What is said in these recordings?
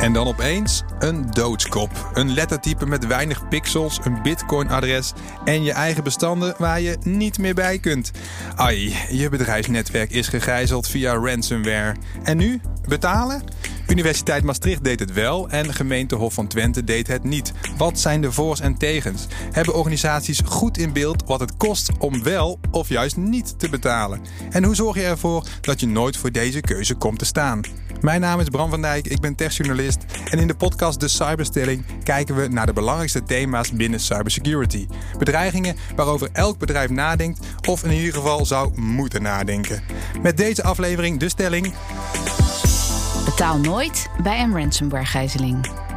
En dan opeens een doodskop. Een lettertype met weinig pixels, een bitcoin-adres en je eigen bestanden waar je niet meer bij kunt. Ai, je bedrijfsnetwerk is gegijzeld via ransomware. En nu? Betalen? Universiteit Maastricht deed het wel en gemeente Hof van Twente deed het niet. Wat zijn de voor's en tegens? Hebben organisaties goed in beeld wat het kost om wel of juist niet te betalen? En hoe zorg je ervoor dat je nooit voor deze keuze komt te staan? Mijn naam is Bram van Dijk, ik ben techjournalist en in de podcast De Cyberstelling kijken we naar de belangrijkste thema's binnen cybersecurity. Bedreigingen waarover elk bedrijf nadenkt of in ieder geval zou moeten nadenken. Met deze aflevering de stelling Betaal nooit bij een ransomware-gijzeling.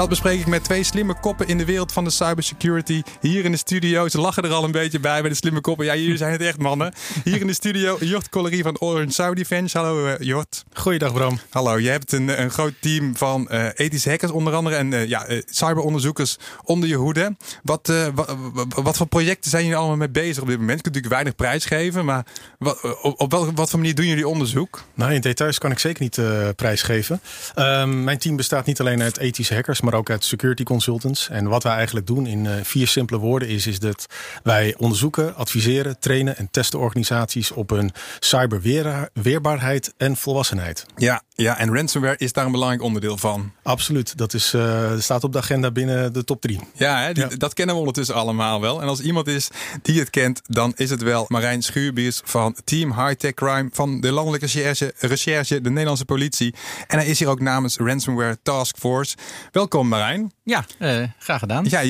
Dat bespreek ik met twee slimme koppen in de wereld van de cybersecurity. Hier in de studio, ze lachen er al een beetje bij bij de slimme koppen. Ja, jullie zijn het echt mannen. Hier in de studio Jort Collerie van Orange Saudi Defense. Hallo uh, Jort. Goeiedag Bram. Hallo, je hebt een, een groot team van uh, ethische hackers onder andere en uh, ja, cyberonderzoekers onder je hoede. Wat, wat, wat, voor projecten zijn jullie allemaal mee bezig op dit moment? Je kunt natuurlijk weinig prijs geven, maar wat, op, op wat, wat voor manier doen jullie onderzoek? Nou, in details kan ik zeker niet prijsgeven. Ehm, mijn team bestaat niet alleen uit ethische hackers, maar ook uit security consultants. En wat wij eigenlijk doen in uh, vier simpele woorden is, is dat wij onderzoeken, adviseren, trainen en testen organisaties op hun cyberweerbaarheid en volwassenheid. Ja, ja, en ransomware is daar een belangrijk onderdeel van. Absoluut, dat is, uh, staat op de agenda binnen de top drie. Ja, hè, die, ja, dat kennen we ondertussen allemaal wel. En als iemand is die het kent, dan is het wel Marijn Schuurbiers van Team High Tech Crime van de Landelijke Recherche, Recherche, de Nederlandse politie. En hij is hier ook namens Ransomware Task Force. Welkom Marijn. Ja, uh, graag gedaan. Ja,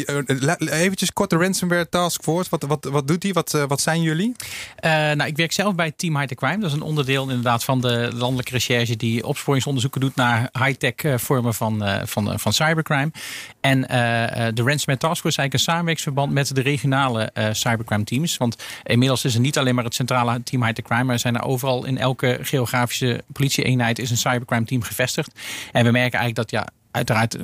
eventjes kort de Ransomware Task Force. Wat, wat, wat doet die? Wat, wat zijn jullie? Uh, nou, ik werk zelf bij Team High Tech Crime. Dat is een onderdeel inderdaad van de Landelijke Recherche die opsporingsonderzoeken doet naar high-tech vormen van, van, van cybercrime. En de Ransomware Task Force is eigenlijk een samenwerkingsverband met de regionale cybercrime teams. Want inmiddels is er niet alleen maar het centrale Team High Tech Crime, maar er zijn er overal in elke geografische politieeenheid is een cybercrime team gevestigd. En we merken eigenlijk dat ja, uiteraard,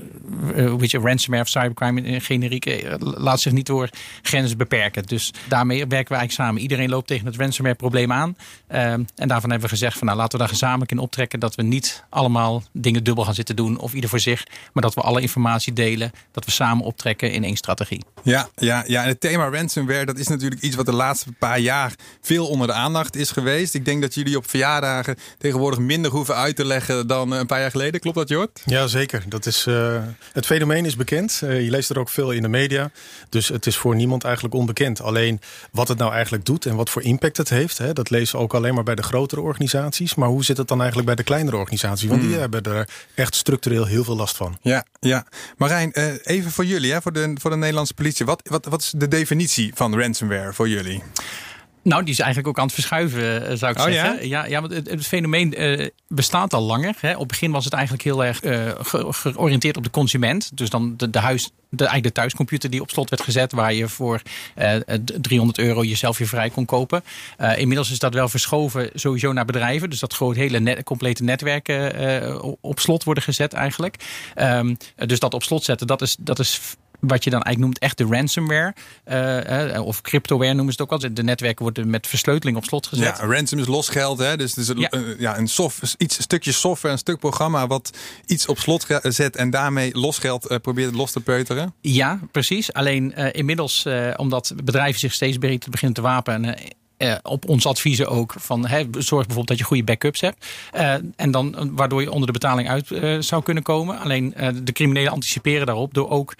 uh, weet je, ransomware of cybercrime in generiek uh, laat zich niet door grenzen beperken. Dus daarmee werken we eigenlijk samen. Iedereen loopt tegen het ransomware probleem aan. Uh, en daarvan hebben we gezegd van nou laten we daar gezamenlijk in optrekken dat we niet allemaal dingen dubbel gaan zitten doen of ieder voor zich, maar dat we alle informatie delen, dat we samen optrekken in één strategie. Ja, ja, ja. En het thema ransomware, dat is natuurlijk iets wat de laatste paar jaar veel onder de aandacht is geweest. Ik denk dat jullie op verjaardagen tegenwoordig minder hoeven uit te leggen dan een paar jaar geleden. Klopt dat, Jort? Ja, zeker. Dat is, uh, het fenomeen is bekend. Uh, je leest er ook veel in de media. Dus het is voor niemand eigenlijk onbekend. Alleen wat het nou eigenlijk doet en wat voor impact het heeft, hè, dat lezen we ook alleen maar bij de grotere organisaties. Maar hoe zit het dan eigenlijk bij de kleinere organisaties? Want mm. die hebben er echt structureel heel veel last van. Ja, ja. Marijn, uh, even voor jullie, hè, voor, de, voor de Nederlandse politie. Wat, wat, wat is de definitie van ransomware voor jullie? Nou, die is eigenlijk ook aan het verschuiven, zou ik oh, zeggen. Ja, ja, ja want het, het fenomeen uh, bestaat al langer. Hè. Op het begin was het eigenlijk heel erg uh, ge georiënteerd op de consument. Dus dan de, de huis, de, eigenlijk de thuiscomputer die op slot werd gezet, waar je voor uh, 300 euro jezelf weer vrij kon kopen. inmiddels is dat wel verschoven sowieso naar bedrijven. Dus dat gewoon hele net, complete netwerken op slot worden gezet eigenlijk. Um, dus dat op slot zetten, dat is, dat is wat je dan eigenlijk noemt echt de ransomware. Uh, of cryptoware noemen ze het ook al. De netwerken worden met versleuteling op slot gezet. Ja, ransom is losgeld. Hè? Dus, dus ja. Uh, ja, een, soft, iets, een stukje software, een stuk programma wat iets op slot zet en daarmee losgeld uh, probeert los te peuteren. Ja, precies. Alleen inmiddels, omdat bedrijven zich steeds beter beginnen te wapenen uh, op ons adviezen ook van zorg bijvoorbeeld dat je goede backups hebt. Uh, en dan waardoor je onder de betaling uit zou kunnen komen. Alleen de criminelen anticiperen daarop door ook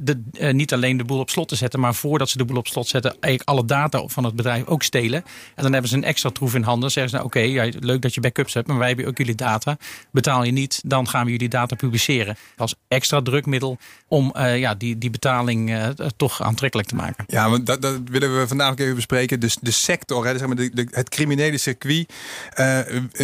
de, niet alleen de boel op slot te zetten, maar voordat ze de boel op slot zetten, eigenlijk alle data van het bedrijf ook stelen. En dan hebben ze een extra troef in handen. Zeggen ze nou oké, leuk dat je backups hebt, maar wij hebben ook jullie data. Betaal je niet, dan gaan we jullie data publiceren. Als extra drukmiddel om ja, die, die betaling toch aantrekkelijk te maken. Ja, want dat, dat willen we vandaag even bespreken. Dus, dus sector, hè, zeg de, het criminele circuit. Uh,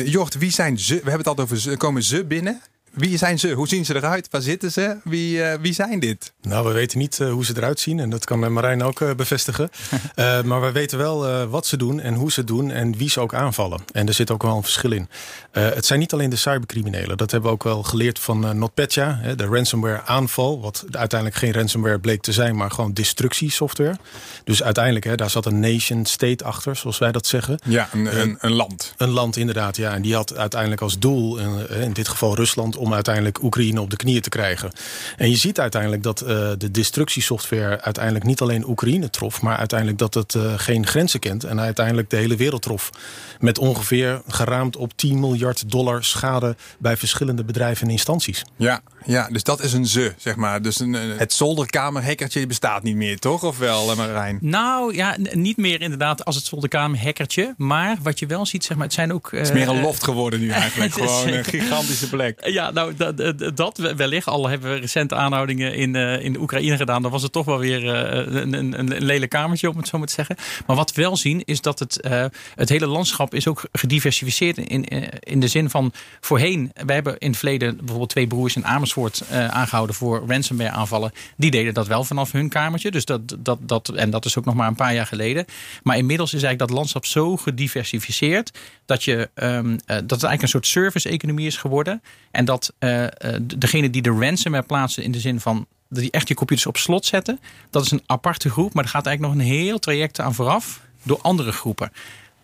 Jort, wie zijn ze? We hebben het altijd over ze. Komen ze binnen? Wie zijn ze? Hoe zien ze eruit? Waar zitten ze? Wie, uh, wie zijn dit? Nou, we weten niet uh, hoe ze eruit zien. En dat kan Marijn ook uh, bevestigen. maar we weten wel wat ze doen en hoe ze het doen. En wie ze ook aanvallen. En er zit ook wel een verschil in. het zijn niet alleen de cybercriminelen. Dat hebben we ook wel geleerd van NotPetya. de ransomware aanval. Wat uiteindelijk geen ransomware bleek te zijn. Maar gewoon destructiesoftware. Dus uiteindelijk, hè, daar zat een nation state achter. Zoals wij dat zeggen. Ja, een, een, een land. Een land inderdaad, ja. En die had uiteindelijk als doel, in, in dit geval Rusland om uiteindelijk Oekraïne op de knieën te krijgen. En je ziet uiteindelijk dat de destructiesoftware uiteindelijk niet alleen Oekraïne trof, maar uiteindelijk dat het geen grenzen kent en uiteindelijk de hele wereld trof. Met ongeveer geraamd op 10 miljard dollar schade bij verschillende bedrijven en instanties. Ja, ja dus dat is een ze, zeg maar. Dus een, het zolderkamerhekkertje bestaat niet meer, toch? Of wel, Marijn? Nou ja, niet meer inderdaad als het zolderkamerhekkertje. Maar wat je wel ziet, zeg maar, het zijn ook... het is meer een loft geworden nu eigenlijk. Gewoon een gigantische plek. Ja, nou, dat, dat wellicht. Al hebben we recente aanhoudingen in, in de Oekraïne gedaan. Dan was het toch wel weer een, een, een lelijk kamertje, om het zo maar te zeggen. Maar wat we wel zien, is dat het, het hele landschap is ook gediversificeerd. In, in de zin van voorheen, we hebben in het verleden bijvoorbeeld twee broers in Amersfoort aangehouden voor ransomware aanvallen. Die deden dat wel vanaf hun kamertje. Dus dat, dat, dat, en dat is ook nog maar een paar jaar geleden. Maar inmiddels is eigenlijk dat landschap zo gediversificeerd dat, je, um, dat het eigenlijk een soort service-economie is geworden. En dat uh, degene die de ransomware plaatsen in de zin van die echt je computers op slot zetten, dat is een aparte groep. Maar er gaat eigenlijk nog een heel traject aan vooraf door andere groepen.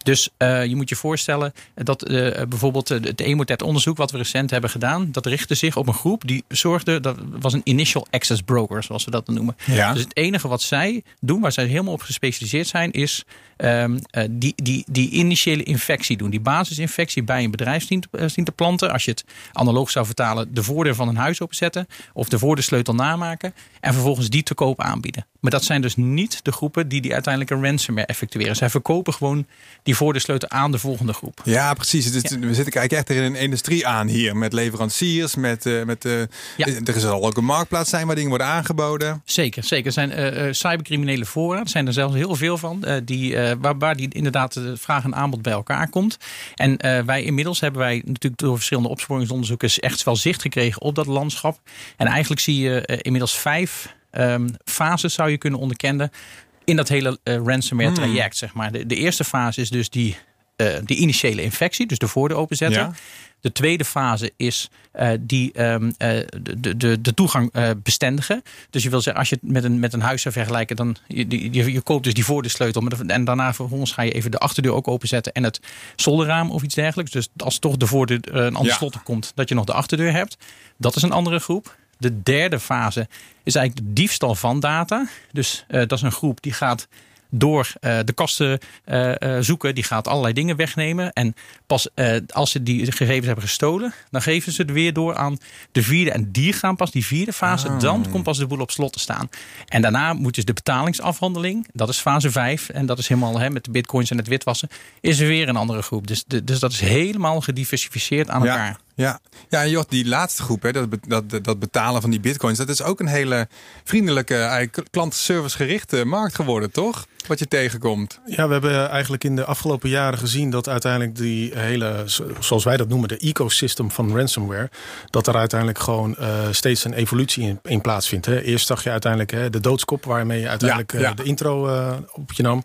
Dus uh, je moet je voorstellen dat uh, bijvoorbeeld het Emotet-onderzoek wat we recent hebben gedaan, dat richtte zich op een groep die zorgde, dat was een initial access broker, zoals we dat noemen. Ja. Dus het enige wat zij doen, waar zij helemaal op gespecialiseerd zijn, is um, uh, die, die, die initiële infectie doen. Die basisinfectie bij een bedrijf zien te, zien te planten. Als je het analoog zou vertalen, de voordeur van een huis openzetten of de voordeursleutel namaken en vervolgens die te koop aanbieden. Maar dat zijn dus niet de groepen die die uiteindelijk een ransomware effectueren. Zij verkopen gewoon die voor de sleutel aan de volgende groep. Ja, precies. We zitten eigenlijk echt in een industrie aan hier. Met leveranciers, met, uh, met uh, ja. er zal ook een marktplaats zijn waar dingen worden aangeboden. Zeker, zeker. Er zijn uh, cybercriminele. Er zijn er zelfs heel veel van. die, waar, waar die inderdaad de vraag en aanbod bij elkaar komt. En wij inmiddels hebben wij natuurlijk door verschillende opsporingsonderzoekers echt wel zicht gekregen op dat landschap. En eigenlijk zie je inmiddels vijf um, fases zou je kunnen onderkennen in dat hele uh, ransomware hmm. traject. Zeg maar. de, de, eerste fase is dus die, uh, die initiële infectie, dus de voordeur openzetten. Ja. De tweede fase is uh, die, um, de, de, de toegang bestendigen. Dus je wil zeggen, als je het met een, met een huis zou vergelijken, dan je, je, je koopt dus die voordeursleutel. En daarna vervolgens ga je even de achterdeur ook openzetten en het zolderraam of iets dergelijks. Dus als toch de voordeur een ander ja. slot komt, dat je nog de achterdeur hebt. Dat is een andere groep. De derde fase is eigenlijk de diefstal van data. Dus uh, dat is een groep die gaat door uh, de kasten uh, zoeken. Die gaat allerlei dingen wegnemen. En pas als ze die gegevens hebben gestolen, dan geven ze het weer door aan de vierde. En die gaan pas die vierde fase. Oh. Dan komt pas de boel op slot te staan. En daarna moet dus de betalingsafhandeling. Dat is fase 5. En dat is helemaal hè, met de bitcoins en het witwassen. Is er weer een andere groep. Dus, de, dus dat is helemaal gediversificeerd aan elkaar. Ja. Ja, ja en Jot, die laatste groep, hè, dat, dat, dat betalen van die bitcoins, dat is ook een hele vriendelijke, klantenservice-gerichte markt geworden, toch? Wat je tegenkomt. Ja, we hebben eigenlijk in de afgelopen jaren gezien dat uiteindelijk die hele, zoals wij dat noemen, de ecosystem van ransomware, dat er uiteindelijk gewoon uh, steeds een evolutie in, in plaatsvindt. Hè. Eerst zag je uiteindelijk hè, de doodskop, waarmee je uiteindelijk ja, ja. Uh, de intro uh, op je nam.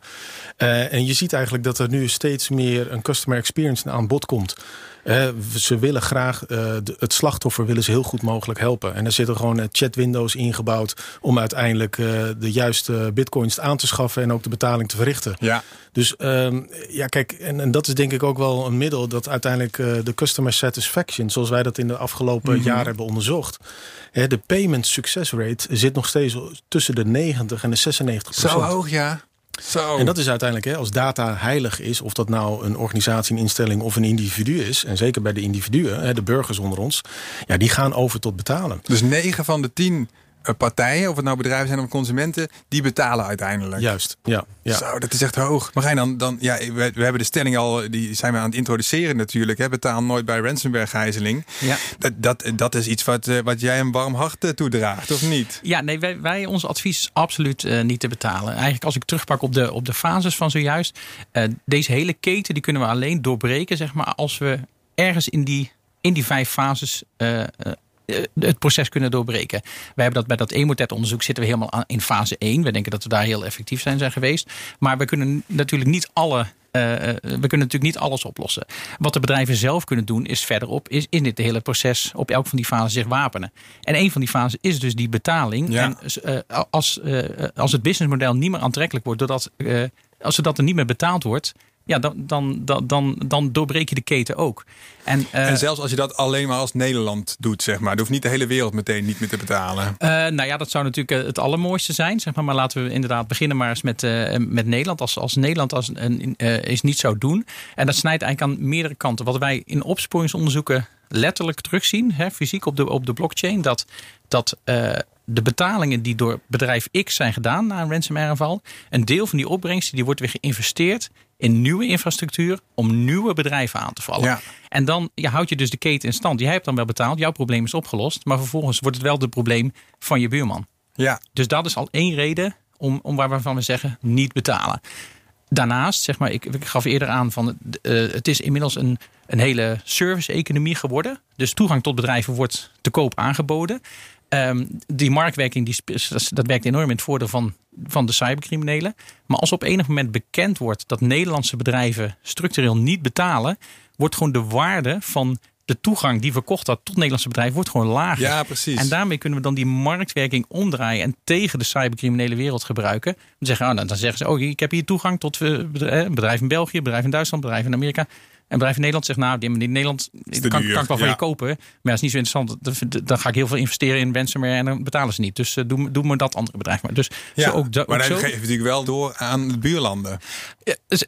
en je ziet eigenlijk dat er nu steeds meer een customer experience aan bod komt. Uh, ze willen graag uh, de, het slachtoffer willen ze heel goed mogelijk helpen. En er zitten gewoon uh, chatwindows ingebouwd om uiteindelijk de juiste bitcoins aan te schaffen en ook de betaling te verrichten. Ja. Dus um, ja, kijk, en, en, dat is denk ik ook wel een middel dat uiteindelijk de customer satisfaction, zoals wij dat in de afgelopen mm -hmm. jaren hebben onderzocht, hè, de payment success rate zit nog steeds tussen de 90 en de 96% Zo hoog, ja. Zo. En dat is uiteindelijk, hè, als data heilig is, of dat nou een organisatie, een instelling of een individu is, en zeker bij de individuen, hè, de burgers onder ons, ja, die gaan over tot betalen. Dus 9 van de 10 partijen, of het nou bedrijven zijn of consumenten, die betalen uiteindelijk. Juist, ja. ja. Zo, dat is echt hoog. Maar dan, dan ja, we, we, hebben de stelling al, die zijn we aan het introduceren natuurlijk. Hè, betaal nooit bij ransomware gijzeling. Ja. Dat, dat, dat is iets wat, wat jij een warm hart toedraagt, of niet? Ja, nee, wij, wij ons advies is absoluut uh, niet te betalen. Eigenlijk als ik terugpak op de, op de fases van zojuist. Uh, deze hele keten die kunnen we alleen doorbreken, zeg maar, als we ergens in die, in die vijf fases uh, het proces kunnen doorbreken. Wij hebben dat bij dat Emotet-onderzoek zitten we helemaal in fase 1. We denken dat we daar heel effectief zijn, zijn geweest. Maar we kunnen natuurlijk niet alle uh, we kunnen natuurlijk niet alles oplossen. Wat de bedrijven zelf kunnen doen, is verderop, is in dit hele proces op elk van die fasen zich wapenen. En een van die fasen is dus die betaling. Ja. En uh, als, uh, als het businessmodel niet meer aantrekkelijk wordt, doordat als er dat er niet meer betaald wordt, ja, dan, dan, dan, dan, dan doorbreek je de keten ook. En, uh, en zelfs als je dat alleen maar als Nederland doet, zeg maar. Dan hoeft niet de hele wereld meteen niet meer te betalen. Uh, nou ja, dat zou natuurlijk het allermooiste zijn. Zeg maar. maar laten we inderdaad beginnen maar eens met, uh, met Nederland. Als, als Nederland als is niet zou doen. En dat snijdt eigenlijk aan meerdere kanten. Wat wij in opsporingsonderzoeken letterlijk terugzien, hè, fysiek op de, op de blockchain, dat, dat de betalingen die door bedrijf X zijn gedaan na een ransomware aanval, een deel van die opbrengst die wordt weer geïnvesteerd in nieuwe infrastructuur om nieuwe bedrijven aan te vallen. En dan ja, houd je dus de keten in stand. Jij hebt dan wel betaald, jouw probleem is opgelost, maar vervolgens wordt het wel het probleem van je buurman. Ja. Dus dat is al één reden om, om waarvan we zeggen niet betalen. Daarnaast, zeg maar, ik, ik gaf eerder aan van uh, het is inmiddels een, een hele service-economie geworden. Dus toegang tot bedrijven wordt te koop aangeboden. Um, die marktwerking die, dat werkt enorm in het voordeel van, van de cybercriminelen. Maar als op enig moment bekend wordt dat Nederlandse bedrijven structureel niet betalen, wordt gewoon de waarde van de toegang die verkocht had tot Nederlandse bedrijven wordt gewoon lager. Ja, precies. En daarmee kunnen we dan die marktwerking omdraaien en tegen de cybercriminele wereld gebruiken. Dan zeggen, oh, dan zeggen ze, oh, ik heb hier toegang tot uh, bedrijf in België, bedrijf in Duitsland, bedrijf in Amerika. En bedrijf in Nederland zegt, nou, die in Nederland kan, kan, ik wel van je kopen. Maar dat is niet zo interessant. Dan ga ik heel veel investeren in ransomware en dan betalen ze niet. Dus uh, doe, doe me dat andere bedrijf maar. Dus ja, zo ook, maar dan geef je natuurlijk wel door aan de buurlanden. Dus,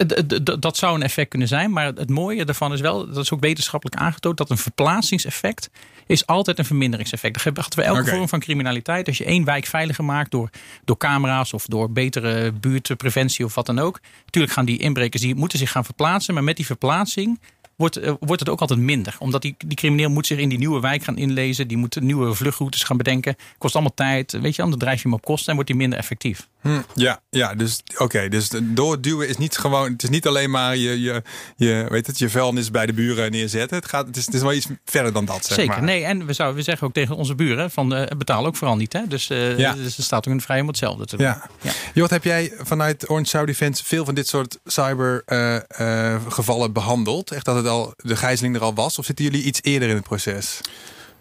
dat zou een effect kunnen zijn. Maar het mooie daarvan is wel, dat is ook wetenschappelijk aangetoond, dat een verplaatsingseffect is altijd een verminderingseffect. Dat hadden we elke vorm van criminaliteit. Als je één wijk veiliger maakt door, door camera's of door betere buurtpreventie of wat dan ook. Natuurlijk gaan die inbrekers die moeten zich gaan verplaatsen. Maar met die verplaatsing wordt, uh, wordt het ook altijd minder. Omdat die, die crimineel moet zich in die nieuwe wijk gaan inlezen. Die moet nieuwe vluchtroutes gaan bedenken. Kost allemaal tijd. Weet je, dan drijf je hem op kosten en wordt hij minder effectief. Hm, ja, ja, dus oké. dus doorduwen is niet gewoon. Het is niet alleen maar je, je, je, weet het, je vuilnis bij de buren neerzetten. Het, gaat, het, is, het is wel iets verder dan dat. Zeg Zeker. Maar. Nee, en we, zouden, we zeggen ook tegen onze buren: van uh, betaal ook vooral niet. Hè? Dus, uh, ja. dus er staat ook een vrij om hetzelfde te doen. Ja. ja. Jort, heb jij vanuit Orange Saudi Defense veel van dit soort cybergevallen uh, behandeld? Echt dat het al de gijzeling er al was? Of zitten jullie iets eerder in het proces?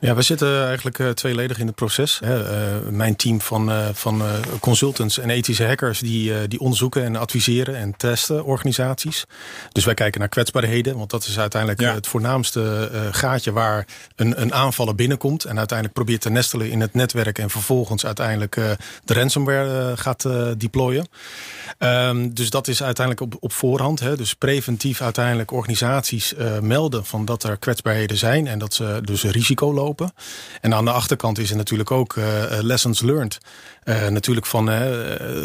Ja, we zitten eigenlijk uh, tweeledig in het proces. Uh, mijn team van, uh, van consultants en ethische hackers die, die onderzoeken en adviseren en testen organisaties. Dus wij kijken naar kwetsbaarheden, want dat is uiteindelijk ja. het voornaamste gaatje waar een, een aanvaller binnenkomt en uiteindelijk probeert te nestelen in het netwerk en vervolgens uiteindelijk de ransomware gaat deployen. Um, dus dat is uiteindelijk op, op voorhand. Hè, dus preventief uiteindelijk organisaties melden van dat er kwetsbaarheden zijn en dat ze dus risico lopen. En aan de achterkant is er natuurlijk ook uh, lessons learned. Uh, natuurlijk van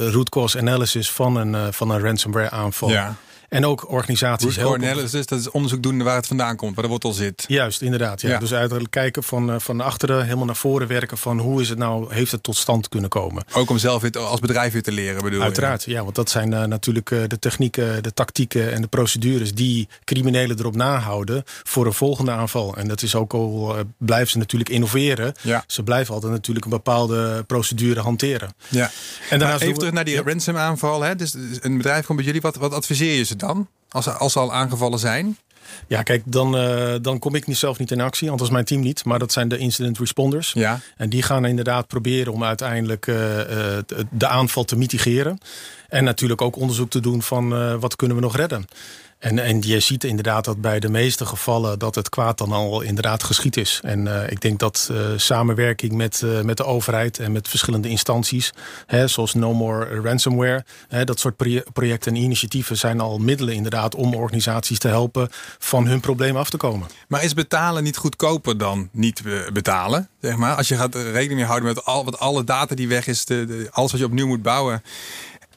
root cause analysis van een, van een ransomware aanval. Ja. En ook organisaties helpen. analysis, dat is onderzoek doen waar het vandaan komt, waar de wortel zit. Juist, inderdaad. Ja. ja. Dus uiteindelijk kijken van, van achteren helemaal naar voren werken van hoe is het nou, heeft het tot stand kunnen komen. Ook om zelf weer als bedrijf weer te leren bedoel Uiteraard, ja. want dat zijn uh, natuurlijk uh, de technieken, de tactieken en de procedures die criminelen erop nahouden voor een volgende aanval. En dat is ook al, uh, blijven ze natuurlijk innoveren. Ja. Ze blijven altijd natuurlijk een bepaalde procedure hanteren. Ja. En daarnaast even terug naar die ransom aanval. Hè? Dus een bedrijf komt bij jullie, wat, wat adviseer je ze dan? Als, als ze al aangevallen zijn? Ja, kijk, dan, uh, dan kom ik niet zelf niet in actie, althans mijn team niet. Maar dat zijn de incident responders. Ja. En die gaan inderdaad proberen om uiteindelijk uh, uh, de aanval te mitigeren. En natuurlijk ook onderzoek te doen van wat kunnen we nog redden. En, en je ziet inderdaad dat bij de meeste gevallen dat het kwaad dan al inderdaad geschied is. En uh, ik denk dat uh, samenwerking met, uh, met de overheid en met verschillende instanties, hè, zoals No More Ransomware, hè, dat soort projecten en initiatieven zijn al middelen inderdaad om organisaties te helpen van hun probleem af te komen. Maar is betalen niet goedkoper dan niet betalen? Zeg maar? Als je gaat rekening houden met al, wat alle data die weg is, de, alles wat je opnieuw moet bouwen.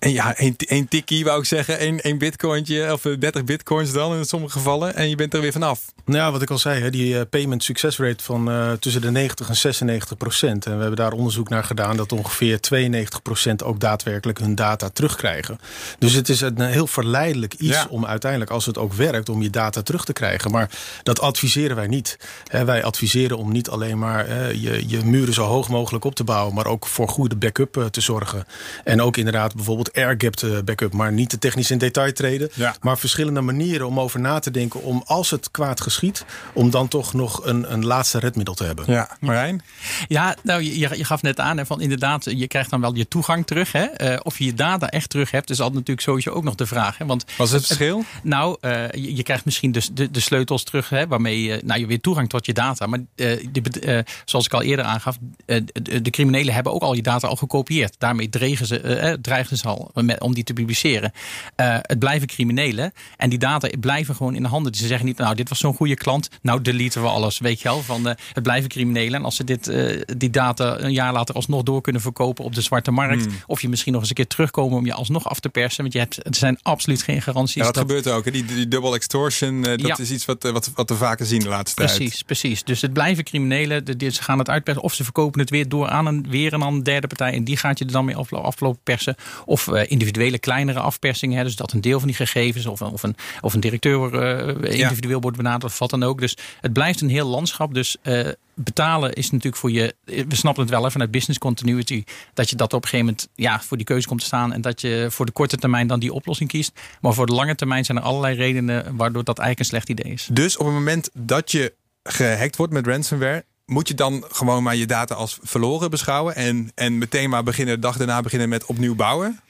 En ja, één, één tikkie wou ik zeggen. één, één bitcointje of 30 bitcoins dan in sommige gevallen. En je bent er weer vanaf. Nou, wat ik al zei, hè, die payment success rate van uh, tussen de 90 en 96 procent. En we hebben daar onderzoek naar gedaan dat ongeveer 92 procent ook daadwerkelijk hun data terugkrijgen. Dus het is een heel verleidelijk iets ja. om uiteindelijk, als het ook werkt, om je data terug te krijgen. Maar dat adviseren wij niet. Hè, wij adviseren om niet alleen maar hè, je, je muren zo hoog mogelijk op te bouwen, maar ook voor goede backup te zorgen. En ook inderdaad bijvoorbeeld bijvoorbeeld air-gapped backup, maar niet te technisch in detail treden. Ja. Maar verschillende manieren om over na te denken om als het kwaad geschiet, om dan toch nog een, een laatste redmiddel te hebben. Ja, Marijn? Ja, nou, je, je gaf net aan, hè, van inderdaad, je krijgt dan wel je toegang terug. Hè? Uh, of je je data echt terug hebt, is altijd natuurlijk sowieso ook nog de vraag. Hè? Want, Wat is het verschil? Nou, uh, je, je, krijgt misschien de, de, de, sleutels terug, hè, waarmee je, nou, je weer toegang tot je data. Maar uh, de, zoals ik al eerder aangaf, de, de, criminelen hebben ook al je data al gekopieerd. Daarmee dreigen ze, dreigen ze al om die te publiceren. het blijven criminelen en die data blijven gewoon in de handen. Dus ze zeggen niet, nou, dit was zo'n goede klant, nou deleten we alles. Weet je wel, van het blijven criminelen. En als ze dit, die data een jaar later alsnog door kunnen verkopen op de zwarte markt, Hmm. of je misschien nog eens een keer terugkomen om je alsnog af te persen. Want je hebt, er zijn absoluut geen garanties. Ja, dat, dat gebeurt ook. Hè? Die, die double extortion, dat Ja. is iets wat, wat, wat we vaker zien de laatste tijd. Precies, precies. Dus het blijven criminelen. De- die- Ze gaan het uitpersen. Of ze verkopen het weer door aan een, weer een een derde partij. En die gaat je er dan mee aflo- aflopen persen. Of eh, individuele kleinere afpersingen. Hè, dus dat een deel van die gegevens. Of een, of een, of een directeur eh, individueel wordt benaderd. Of wat dan ook. Dus het blijft een heel landschap. Dus eh, betalen is natuurlijk voor je. We snappen het wel hè, vanuit business continuity. Dat je dat op een gegeven moment ja, voor die keuze komt te staan. En dat je voor de korte termijn dan die oplossing kiest. Maar voor de lange termijn zijn er allerlei redenen waardoor dat eigenlijk een slecht idee is. Dus op het moment dat je gehackt wordt met ransomware, moet je dan gewoon maar je data als verloren beschouwen en, en meteen maar beginnen, de dag daarna beginnen met opnieuw bouwen?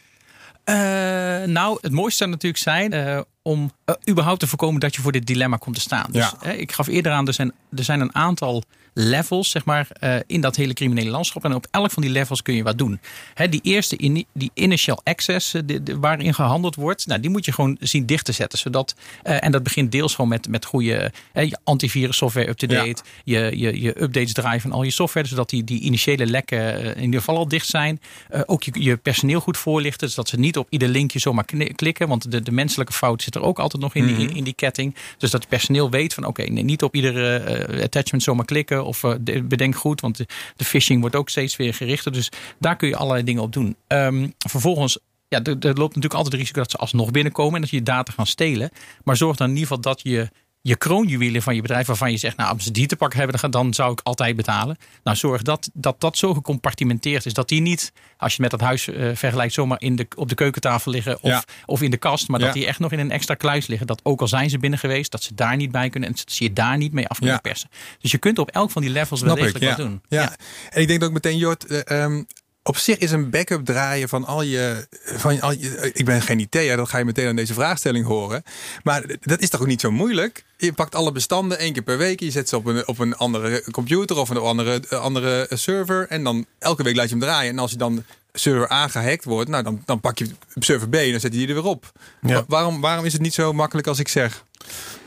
Eh, nou, het mooiste zou natuurlijk zijn eh, om eh, überhaupt te voorkomen dat je voor dit dilemma komt te staan. Dus, Ja. ik gaf eerder aan, er zijn, er zijn een aantal levels zeg maar, eh, in dat hele criminele landschap. En op elk van die levels kun je wat doen. Hè, die eerste, in, die initial access eh, de- de- waarin gehandeld wordt, nou, die moet je gewoon zien dicht te zetten. Zodat, eh, en dat begint deels gewoon met, met goede je antivirus software up-to-date. Je, je, je updates draaien van al je software, zodat die, die initiële lekken in ieder geval al dicht zijn. Ook je, je personeel goed voorlichten, zodat ze niet op ieder linkje zomaar klikken. Want de, de menselijke fout zit er ook altijd nog in, die, in die ketting. Dus dat het personeel weet van oké, nee, niet op iedere attachment zomaar klikken. Of eh, de- bedenk goed, want de, de phishing wordt ook steeds weer gerichter. Dus daar kun je allerlei dingen op doen. Ehm, vervolgens ja, er, er loopt natuurlijk altijd het risico dat ze alsnog binnenkomen en dat je je data gaan stelen. Maar zorg dan in ieder geval dat je je kroonjuwelen van je bedrijf, waarvan je zegt, nou, als ze die te pakken hebben, dan, zou ik altijd betalen. Nou, zorg dat dat, dat zo gecompartimenteerd is dat die niet, als je met dat huis eh, vergelijkt, zomaar in de, op de keukentafel liggen of, Ja. of in de kast, maar Ja. dat die echt nog in een extra kluis liggen. Dat ook al zijn ze binnen geweest, dat ze daar niet bij kunnen en dat ze je daar niet mee af kunnen Ja. persen. Dus je kunt op elk van die levels wel Snap ik, degelijk ja. wat doen. Ja. En ik denk ook meteen, Jort, eh, ehm, op zich is een backup draaien van al je, van al je. Ik ben geen IT'er, dat ga je meteen aan deze vraagstelling horen. Maar dat is toch ook niet zo moeilijk? Je pakt alle bestanden één keer per week, je zet ze op een, op een andere computer of een andere, andere server. En dan elke week laat je hem draaien. En als je dan server A gehackt wordt, nou dan, dan pak je server B en dan zet je die er weer op. Ja. Waarom, waarom is het niet zo makkelijk als ik zeg?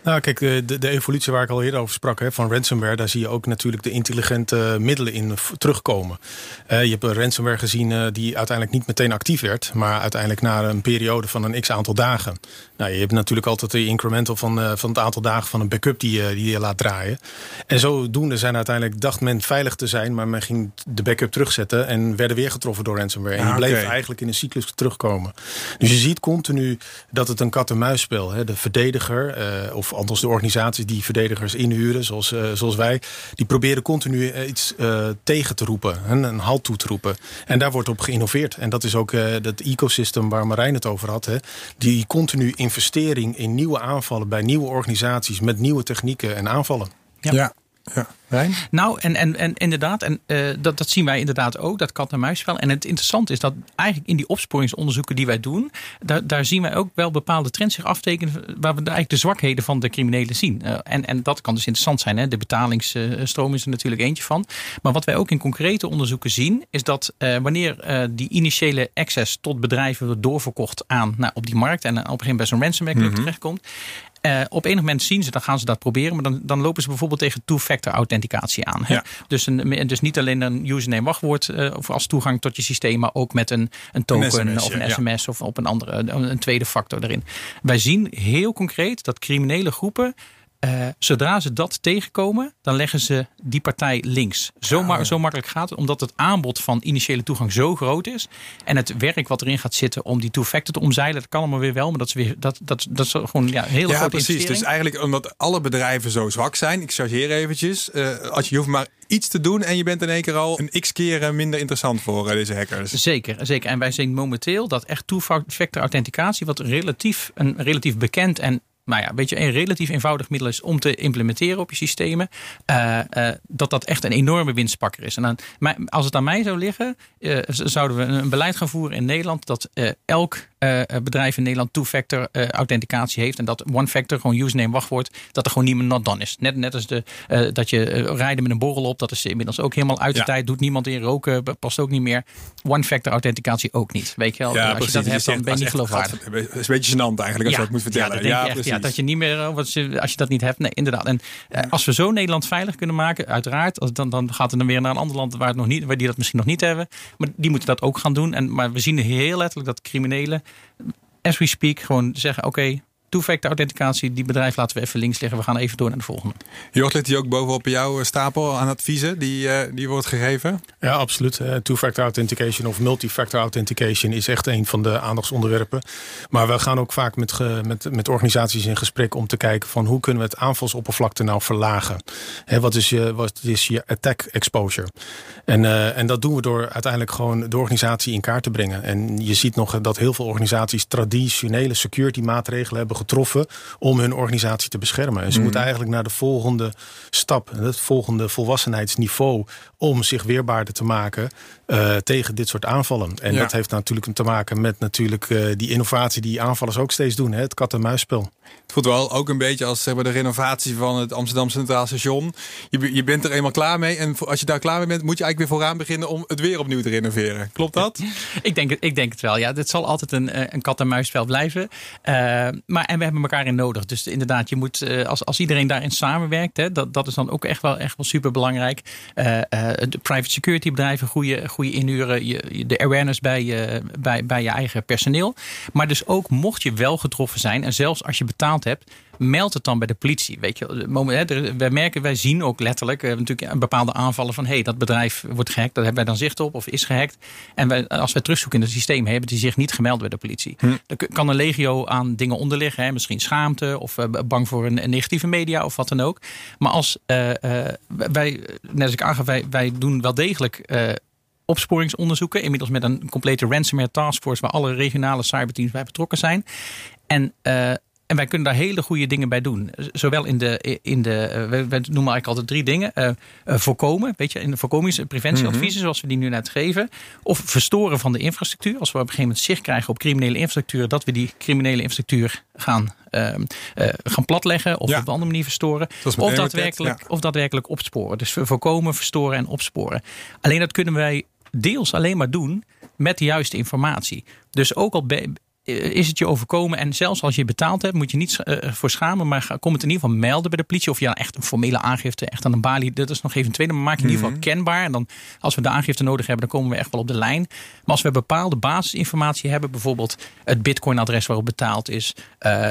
Nou, kijk, de, de, de evolutie waar ik al eerder over sprak, hè, van ransomware, daar zie je ook natuurlijk de intelligente middelen in terugkomen. Eh, je hebt een ransomware gezien eh, die uiteindelijk niet meteen actief werd, maar uiteindelijk na een periode van een x aantal dagen. Nou, je hebt natuurlijk altijd de incremental van, eh, van het aantal dagen van een backup die, je- die je laat draaien. En zodoende zijn uiteindelijk, dacht men veilig te zijn, maar men ging de backup terugzetten en werden weer getroffen door ransomware. En Ah, die bleef oké. eigenlijk in een cyclus terugkomen. Dus je ziet continu dat het een kat-en-muisspel is. De verdediger, eh, of althans de organisaties die verdedigers inhuren, zoals, eh, zoals wij, die proberen continu eh, iets eh, tegen te roepen, een, een halt toe te roepen. En daar wordt op geïnnoveerd. En dat is ook eh, dat ecosystem waar Marijn het over had. Hè. Die continu investering in nieuwe aanvallen bij nieuwe organisaties met nieuwe technieken en aanvallen. Ja. ja. Ja. Rijn? Nou, en, en, en inderdaad, en eh, dat, dat zien wij inderdaad ook, dat kat-en-muisspel. En het interessante is dat eigenlijk in die opsporingsonderzoeken die wij doen, daar, daar zien wij ook wel bepaalde trends zich aftekenen, waar we eigenlijk de zwakheden van de criminelen zien. Eh, en, en dat kan dus interessant zijn. Hè? De betalingsstroom is er natuurlijk eentje van. Maar wat wij ook in concrete onderzoeken zien, is dat eh, wanneer die initiële access tot bedrijven wordt doorverkocht aan, nou, op die markt en op een gegeven moment bij zo'n ransomware club terechtkomt, eh, op enig moment zien ze, dan gaan ze dat proberen. Maar dan, dan lopen ze bijvoorbeeld tegen two-factor authenticatie aan. Hè? Ja. Dus, een, dus niet alleen een username wachtwoord eh, als toegang tot je systeem, maar ook met een, een token of een ja. sms of op een andere een, een tweede factor erin. Wij zien heel concreet dat criminele groepen Uh, zodra ze dat tegenkomen, dan leggen ze die partij links. Zo, ma zo, makkelijk gaat het, omdat het aanbod van initiële toegang zo groot is. En het werk wat erin gaat zitten om die two-factor te omzeilen, dat kan allemaal weer wel. Maar dat is, weer, dat, dat, dat is gewoon ja, een hele ja, grote precies. Dus eigenlijk omdat alle bedrijven zo zwak zijn, ik chargeer eventjes. Uh, als je hoeft maar iets te doen en je bent in één keer al een x keer minder interessant voor deze hackers. Zeker, zeker. En wij zien momenteel dat echt two-factor authenticatie, wat relatief, een relatief bekend en nou ja, een beetje een relatief eenvoudig middel is om te implementeren op je systemen, uh, uh, dat dat echt een enorme winstpakker is. En dan, als het aan mij zou liggen, uh, zouden we een beleid gaan voeren in Nederland dat elk bedrijf in Nederland two-factor authenticatie heeft en dat one-factor, gewoon username, wachtwoord, dat er gewoon niemand not done is. Net, net als de, dat je rijden met een borrel op, dat is inmiddels ook helemaal uit de tijd, doet niemand in roken, past ook niet meer. One-factor authenticatie ook niet. Weet je wel, ja, als precies. je dat hebt, dan ben je niet geloofwaardig. Het is een beetje gênant eigenlijk als je dat moet vertellen. Ja, precies dat je niet meer, eh, als je, als je dat niet hebt. Nee, inderdaad. En eh, als we zo Nederland veilig kunnen maken, uiteraard, dan, dan gaat het dan weer naar een ander land waar, het nog niet, waar die dat misschien nog niet hebben. Maar die moeten dat ook gaan doen. En, maar we zien heel letterlijk dat criminelen, as we speak, gewoon zeggen: oké, two-factor authenticatie, die bedrijf laten we even links liggen. We gaan even door naar de volgende. Jort, ligt die ook bovenop jouw stapel aan adviezen die, uh, die wordt gegeven? Ja, absoluut. Uh, two-factor authentication of multi-factor authentication is echt een van de aandachtsonderwerpen. Maar we gaan ook vaak met, met, met organisaties in gesprek om te kijken van hoe kunnen we het aanvalsoppervlakte nou verlagen. Hè, wat, is je, wat is je attack exposure? En, uh, en dat doen we door uiteindelijk gewoon de organisatie in kaart te brengen. En je ziet nog dat heel veel organisaties traditionele security maatregelen hebben getroffen om hun organisatie te beschermen. En ze mm. moeten eigenlijk naar de volgende stap, het volgende volwassenheidsniveau, om zich weerbaarder te maken uh, tegen dit soort aanvallen. En dat heeft natuurlijk te maken met natuurlijk uh, die innovatie die aanvallers ook steeds doen, hè, het kat-en-muisspel. Het voelt wel ook een beetje als zeg maar, de renovatie van het Amsterdam Centraal Station. Je, je bent er eenmaal klaar mee. En als je daar klaar mee bent, moet je eigenlijk weer vooraan beginnen om het weer opnieuw te renoveren. Klopt dat? ik, denk, ik denk het wel. Ja, dit zal altijd een, eh, een kat-en-muisspel blijven. Uh, maar en we hebben elkaar in nodig. Dus inderdaad, je moet, uh, als, als iedereen daarin samenwerkt, hè, dat, dat is dan ook echt wel, echt wel super belangrijk. De private security bedrijven, goede, goede inhuren, je, de awareness bij je, bij, bij je eigen personeel. Maar dus ook mocht je wel getroffen zijn en zelfs als je betaald hebt, meld het dan bij de politie. Weet je, moment, hè, wij merken, wij zien ook letterlijk natuurlijk een bepaalde aanvallen van hé, hey, dat bedrijf wordt gehackt, daar hebben wij dan zicht op of is gehackt. En wij, als wij terugzoeken in het systeem, hebben die zich niet gemeld bij de politie. Hm. Er kan een legio aan dingen onderliggen, hè, misschien schaamte of uh, bang voor een, negatieve media of wat dan ook. Maar als uh, uh, wij, net als ik aangaf, wij, wij doen wel degelijk opsporingsonderzoeken. Inmiddels met een complete ransomware taskforce waar alle regionale cyberteams bij betrokken zijn. En uh, en wij kunnen daar hele goede dingen bij doen. Zowel in de, in de eh, we, noemen eigenlijk altijd drie dingen. Uh, voorkomen, weet je, in de voorkomings- en preventieadviezen, mhm. zoals we die nu net geven. Of verstoren van de infrastructuur. Als we op een gegeven moment zicht krijgen op criminele infrastructuur, dat we die criminele infrastructuur gaan, uh, gaan platleggen of op een andere manier verstoren. Of daadwerkelijk, ja. of daadwerkelijk opsporen. Dus voorkomen, verstoren en opsporen. Alleen dat kunnen wij deels alleen maar doen met de juiste informatie. Dus ook al eh, is het je overkomen. En zelfs als je betaald hebt, moet je niet uh, voor schamen. Maar kom het in ieder geval melden bij de politie. Of ja, echt een formele aangifte, echt aan een balie. Dat is nog even een tweede. Maar maak je in ieder geval mhm. kenbaar. En dan, als we de aangifte nodig hebben, dan komen we echt wel op de lijn. Maar als we bepaalde basisinformatie hebben, bijvoorbeeld het Bitcoin-adres waarop betaald is. Uh,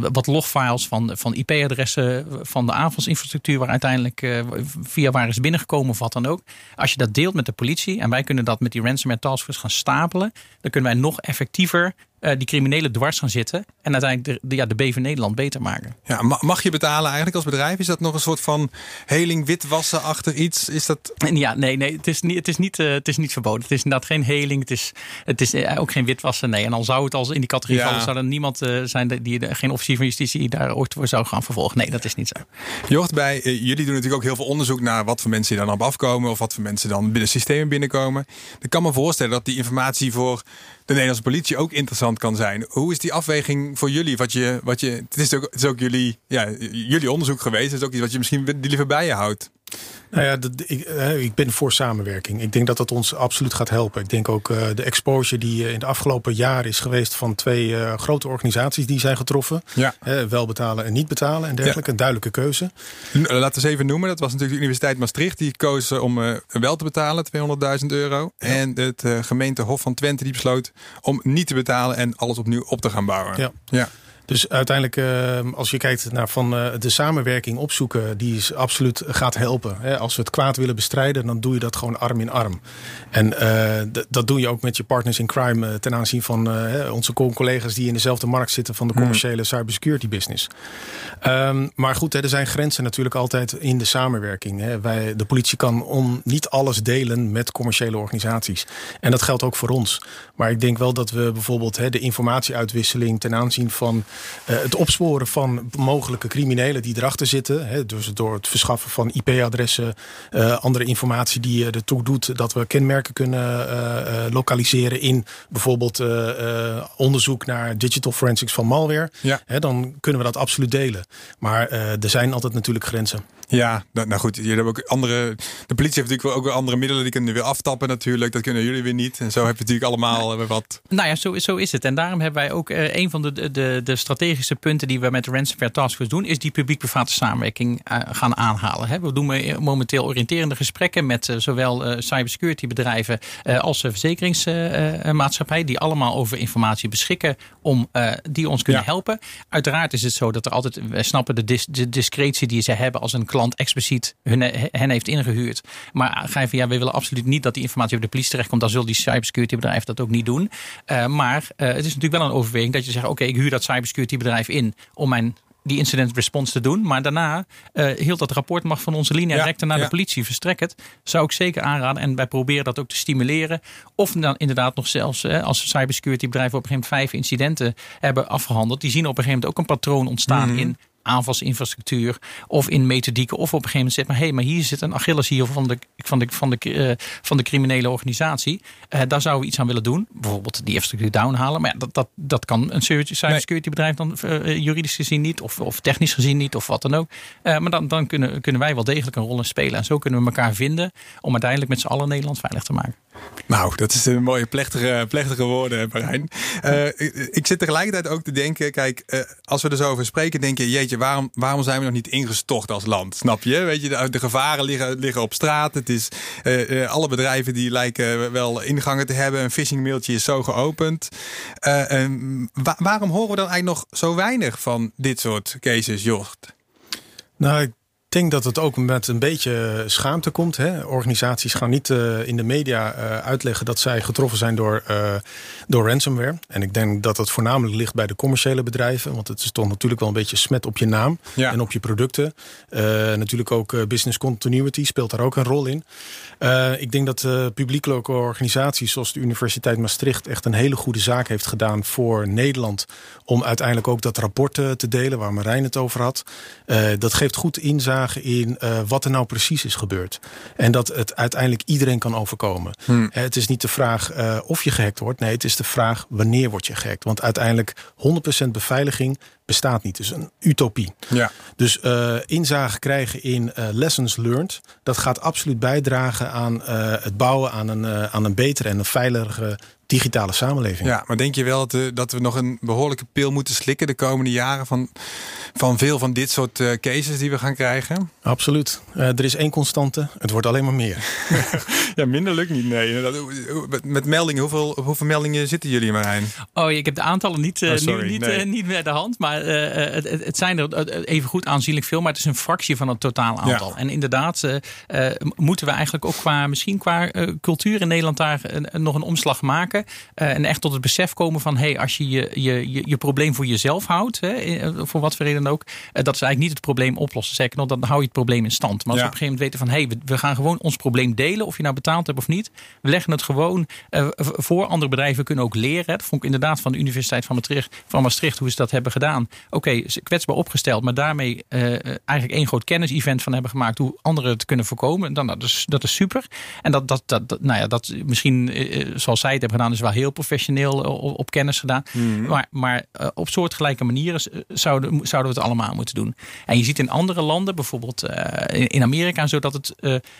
wat logfiles van, van IP-adressen van de aanvalsinfrastructuur, waar uiteindelijk via waar is binnengekomen of wat dan ook. Als je dat deelt met de politie en wij kunnen dat met die ransomware taskforce gaan stapelen, dan kunnen wij nog effectiever uh, die criminelen dwars gaan zitten. En uiteindelijk de, de, ja, de B van Nederland beter maken. Ja, mag je betalen eigenlijk als bedrijf? Is dat nog een soort van heling witwassen achter iets? Is dat... Ja, nee, nee het, is niet, het, is niet, uh, het is niet verboden. Het is inderdaad geen heling. Het is, het is uh, ook geen witwassen. Nee, en al zou het als in die categorie vallen, zou er niemand zijn die, die geen officier van justitie daar ooit voor zou gaan vervolgen. Nee, dat is niet zo. Jort, bij jullie doen natuurlijk ook heel veel onderzoek naar wat voor mensen dan op afkomen. Of wat voor mensen dan binnen systemen binnenkomen. Ik kan me voorstellen dat die informatie voor de Nederlandse politie ook interessant kan zijn. Hoe is die afweging voor jullie? Wat je, wat je, het, is ook, het is ook jullie, ja, jullie onderzoek geweest. Het is ook iets wat je misschien liever bij je houdt. Nou ja, ik, ik, ben voor samenwerking. Ik denk dat dat ons absoluut gaat helpen. Ik denk ook uh, de exposure die uh, in de afgelopen jaren is geweest van twee uh, grote organisaties die zijn getroffen. Ja. wel betalen en niet betalen en dergelijke. Een duidelijke keuze. Laten we eens even noemen. Dat was natuurlijk de Universiteit Maastricht. Die koos om wel te betalen, 200.000 euro. Ja. En het gemeente Hof van Twente die besloot om niet te betalen en alles opnieuw op te gaan bouwen. Ja. ja. Dus uiteindelijk, uh, als je kijkt naar van uh, de samenwerking opzoeken, die is absoluut gaat helpen. Hè. Als we het kwaad willen bestrijden, dan doe je dat gewoon arm in arm. En uh, dat doe je ook met je partners in crime ten aanzien van onze collega's die in dezelfde markt zitten van de commerciële mm. cybersecurity business. Um, maar goed, hè, er zijn grenzen natuurlijk altijd in de samenwerking. Hè. Wij, de politie kan om niet alles delen met commerciële organisaties. En dat geldt ook voor ons. Maar ik denk wel dat we bijvoorbeeld hè, de informatieuitwisseling ten aanzien van het opsporen van mogelijke criminelen die erachter zitten. Hè, dus door het verschaffen van IP-adressen, uh, andere informatie die ertoe doet dat we kenmerken kunnen uh, lokaliseren in bijvoorbeeld onderzoek naar digital forensics van malware. Ja. Hè, dan kunnen we dat absoluut delen. Maar er zijn altijd natuurlijk grenzen. Ja, nou, nou goed, jullie hebben ook andere. De politie heeft natuurlijk ook weer andere middelen. Die kunnen weer aftappen natuurlijk. Dat kunnen jullie weer niet. En zo heb je natuurlijk allemaal weer wat. Nou ja, zo, zo is het. En daarom hebben wij ook uh, een van de, de, de strategische punten die we met de Ransomware Task Force doen, is die publiek-private samenwerking uh, gaan aanhalen. We doen momenteel oriënterende gesprekken met uh, zowel cybersecurity bedrijven als verzekeringsmaatschappijen, die allemaal over informatie beschikken om die ons kunnen ja. helpen. Uiteraard is het zo dat er altijd, wij snappen de, dis, de discretie die ze hebben als een klant expliciet hun, hen heeft ingehuurd. Maar ga je van ja, we willen absoluut niet dat die informatie op de politie terechtkomt. Dan zullen die cybersecurity bedrijven dat ook niet doen. Uh, maar uh, het is natuurlijk wel een overweging dat je zegt: oké, okay, ik huur dat cybersecurity bedrijf in om mijn die incident response te doen. Maar daarna uh, hield dat rapport mag van onze direct ja, naar ja. de politie. Verstrek het. Zou ik zeker aanraden. En wij proberen dat ook te stimuleren. Of dan inderdaad nog zelfs als cybersecurity bedrijven op een gegeven moment vijf incidenten hebben afgehandeld. Die zien op een gegeven moment ook een patroon ontstaan mm -hmm. in aanvalsinfrastructuur of in methodieken. Of op een gegeven moment zegt maar hé, hey, maar hier zit een Achilles hier van de, van de, van de, uh, van de criminele organisatie. Uh, daar zouden we iets aan willen doen. Bijvoorbeeld die infrastructuur downhalen. Maar ja, dat, dat, dat kan een cybersecurity bedrijf dan uh, juridisch gezien niet. Of, of technisch gezien niet. Of wat dan ook. maar dan, dan kunnen, kunnen wij wel degelijk een rol in spelen. En zo kunnen we elkaar vinden om uiteindelijk met z'n allen Nederland veilig te maken. Nou, dat is een mooie plechtige, plechtige woorden, Marijn. Uh, ik zit tegelijkertijd ook te denken, kijk, uh, als we er zo over spreken, denk je, jeetje, waarom, waarom zijn we nog niet ingestort als land? Snap je? Weet je, de, gevaren liggen, liggen op straat. Het is, alle bedrijven die lijken wel ingangen te hebben. Een phishing mailtje is zo geopend. Wa waarom horen we dan eigenlijk nog zo weinig van dit soort cases, Jocht? Nou, ik denk dat het ook met een beetje schaamte komt. Hè. Organisaties gaan niet uh, in de media uh, uitleggen dat zij getroffen zijn door, uh, door ransomware. En ik denk dat het voornamelijk ligt bij de commerciële bedrijven. Want het is toch natuurlijk wel een beetje smet op je naam ja. en op je producten. natuurlijk ook business continuity speelt daar ook een rol in. ik denk dat publiekelijke organisaties zoals de Universiteit Maastricht echt een hele goede zaak heeft gedaan voor Nederland. Om uiteindelijk ook dat rapport te delen waar Marijn het over had. dat geeft goed in uh, wat er nou precies is gebeurd. En dat het uiteindelijk iedereen kan overkomen. Hmm. Het is niet de vraag uh, of je gehackt wordt. Nee, het is de vraag wanneer word je gehackt. Want uiteindelijk 100% beveiliging bestaat niet. Dus een utopie. Ja. Dus uh, inzage krijgen in lessons learned. Dat gaat absoluut bijdragen aan het bouwen aan een, aan een betere en een veiligere digitale samenleving. Ja, maar denk je wel dat, dat we nog een behoorlijke pil moeten slikken de komende jaren van, van veel van dit soort uh, cases die we gaan krijgen? Absoluut. Uh, er is één constante. Het wordt alleen maar meer. ja, minder lukt niet. Nee. Met, met meldingen, hoeveel, hoeveel meldingen zitten jullie, Marijn? Oh, ik heb de aantallen niet, uh, oh, sorry, niet, nee. niet meer de hand. Maar het, het, zijn er even goed aanzienlijk veel. Maar het is een fractie van het totaal aantal. Ja. En inderdaad moeten we eigenlijk ook qua, misschien qua cultuur in Nederland daar nog een omslag maken. Uh, en echt tot het besef komen van hey, als je je, je, je, je probleem voor jezelf houdt, hè, voor wat voor reden ook, uh, dat is eigenlijk niet het probleem oplossen. Zeker nog, dan hou je het probleem in stand. Maar als ja. we op een gegeven moment weten van hey, we, we, gaan gewoon ons probleem delen, of je nou betaald hebt of niet. We leggen het gewoon voor andere bedrijven kunnen ook leren. Dat vond ik inderdaad van de Universiteit van Maastricht, van Maastricht hoe ze dat hebben gedaan. Oké, okay, kwetsbaar opgesteld, maar daarmee eigenlijk één groot kennis-event van hebben gemaakt hoe anderen het kunnen voorkomen. Dan, dat, is, dat is super. En dat, dat, dat, dat nou ja, dat misschien zoals zij het hebben gedaan, is wel heel professioneel op, op kennis gedaan. Mm. Maar, maar uh, op soortgelijke manieren zouden, zouden we het allemaal moeten doen. En je ziet in andere landen, bijvoorbeeld in, Amerika, zo dat het,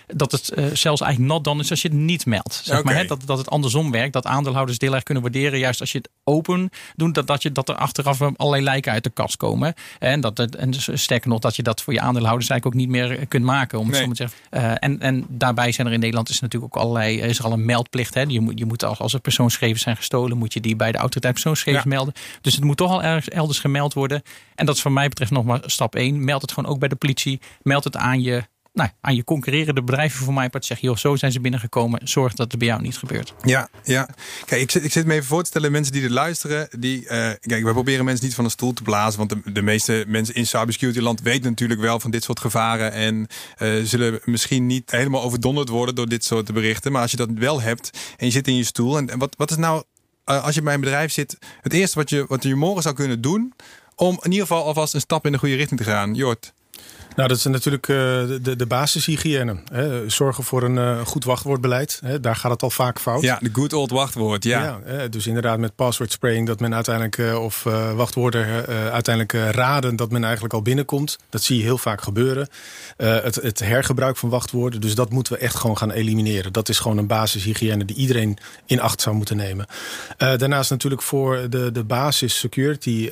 dat het zelfs eigenlijk not done is als je het niet meldt. Zeg okay. maar, hè, dat, dat het andersom werkt. Dat aandeelhouders heel erg kunnen waarderen, juist als je het open doet, dat, dat, je, dat er achteraf allerlei lijken uit de kast komen. En, dat, en dus, sterker nog, dat je dat voor je aandeelhouders eigenlijk ook niet meer kunt maken. Om het nee. zo te zeggen. en, en daarbij zijn er in Nederland is natuurlijk ook allerlei, is er al een meldplicht. Hè. Je moet, je moet als, als er persoonsgegevens zijn gestolen, moet je die bij de autoriteit persoonsgegevens melden. Dus het moet toch al ergens elders gemeld worden. En dat is van mij betreft nog maar stap 1. Meld het gewoon ook bij de politie. Meld het aan je nou, aan je concurrerende bedrijven voor mij part zeg joh, zo zijn ze binnengekomen. Zorg dat het bij jou niet gebeurt. Ja, ja. Kijk, ik zit, ik zit me even voor te stellen, mensen die er luisteren, die, uh, kijk, we proberen mensen niet van de stoel te blazen, want de, de meeste mensen in cybersecurity land weten natuurlijk wel van dit soort gevaren en uh, zullen misschien niet helemaal overdonderd worden door dit soort berichten. Maar als je dat wel hebt en je zit in je stoel en, wat, wat is nou, uh, als je bij een bedrijf zit, het eerste wat je, wat je morgen zou kunnen doen om in ieder geval alvast een stap in de goede richting te gaan? Jort. Nou, dat is natuurlijk uh, de, de basishygiëne. Hè. Zorgen voor een uh, goed wachtwoordbeleid. Hè. Daar gaat het al vaak fout. Ja, de good old wachtwoord. Ja. ja dus inderdaad met password spraying dat men uiteindelijk, uh, of wachtwoorden uiteindelijk raden dat men eigenlijk al binnenkomt. Dat zie je heel vaak gebeuren. het, het hergebruik van wachtwoorden. Dus dat moeten we echt gewoon gaan elimineren. Dat is gewoon een basishygiëne die iedereen in acht zou moeten nemen. daarnaast natuurlijk voor de, de basis security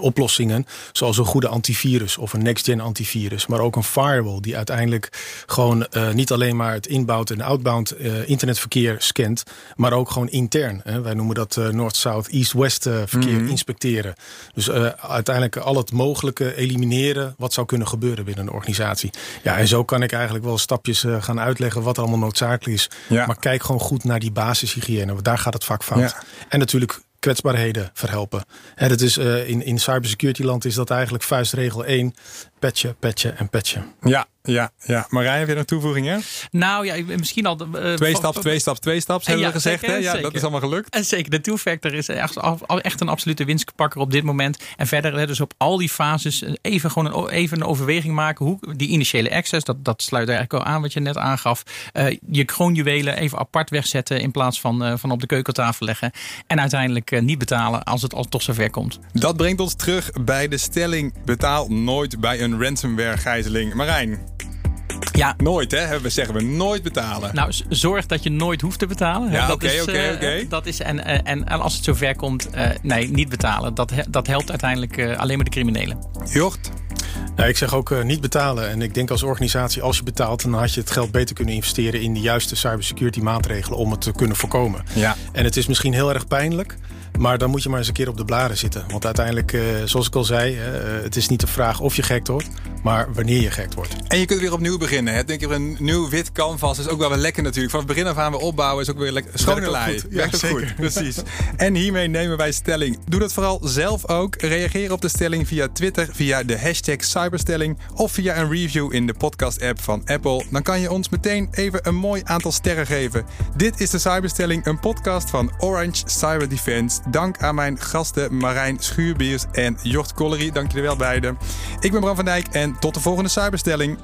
oplossingen. Zoals een goede antivirus of een next antivirus, maar ook een firewall die uiteindelijk gewoon uh, niet alleen maar het inbound en outbound uh, internetverkeer scant, maar ook gewoon intern. Hè. Wij noemen dat uh, North, South, East, West verkeer mm -hmm. inspecteren. Dus uiteindelijk al het mogelijke elimineren wat zou kunnen gebeuren binnen een organisatie. Ja, en zo kan ik eigenlijk wel stapjes gaan uitleggen wat allemaal noodzakelijk is. Ja. Maar kijk gewoon goed naar die basishygiëne, want daar gaat het vaak fout. Ja. En natuurlijk kwetsbaarheden verhelpen. En dat is, uh, in, in cybersecurity land is dat eigenlijk vuistregel 1. Petje, petje en petje. Ja, ja, ja. Marij, heb je nog toevoegingen? Nou ja, misschien al... Uh, twee stap, twee stap, twee stap, hebben ja, we gezegd. Zeker, hè? Ja, zeker. dat is allemaal gelukt. En zeker, de two-factor is echt, echt een absolute winstpakker op dit moment. En verder, dus op al die fases, even gewoon een, even een overweging maken. Hoe die initiële access, dat, dat sluit eigenlijk al aan wat je net aangaf. Uh, je kroonjuwelen even apart wegzetten in plaats van, uh, van op de keukentafel leggen. En uiteindelijk niet betalen als het al toch zover komt. Dat brengt ons terug bij de stelling: betaal nooit bij een ransomware gijzeling. Marijn. Ja. Nooit, hè? We zeggen we nooit betalen. Nou, zorg dat je nooit hoeft te betalen. Ja, oké, oké, oké. Dat is en, en, en als het zover komt, uh, nee, niet betalen. Dat, dat helpt uiteindelijk uh, alleen maar de criminelen. Jocht? Ja, ik zeg ook uh, niet betalen. En ik denk als organisatie, als je betaalt, dan had je het geld beter kunnen investeren in de juiste cybersecurity maatregelen om het te kunnen voorkomen. Ja. En het is misschien heel erg pijnlijk. Maar dan moet je maar eens een keer op de blaren zitten. Want uiteindelijk, uh, zoals ik al zei, uh, het is niet de vraag of je gekt wordt, maar wanneer je gekt wordt. En je kunt weer opnieuw beginnen. Hè? Denk je, een nieuw wit canvas is ook wel weer lekker natuurlijk. Van het begin af aan weer opbouwen is ook weer lekker. Schone lei. Ja, Werkt zeker. goed. Precies. en hiermee nemen wij stelling. Doe dat vooral zelf ook. Reageer op de stelling via Twitter, via de hashtag cyberstelling of via een review in de podcast-app van Apple. Dan kan je ons meteen even een mooi aantal sterren geven. Dit is de Cyberstelling, een podcast van Orange Cyber Defense dank aan mijn gasten Marijn Schuurbiers en Jort Collery. Dank jullie wel beiden. Ik ben Bram van Dijk en tot de volgende Cyberstelling.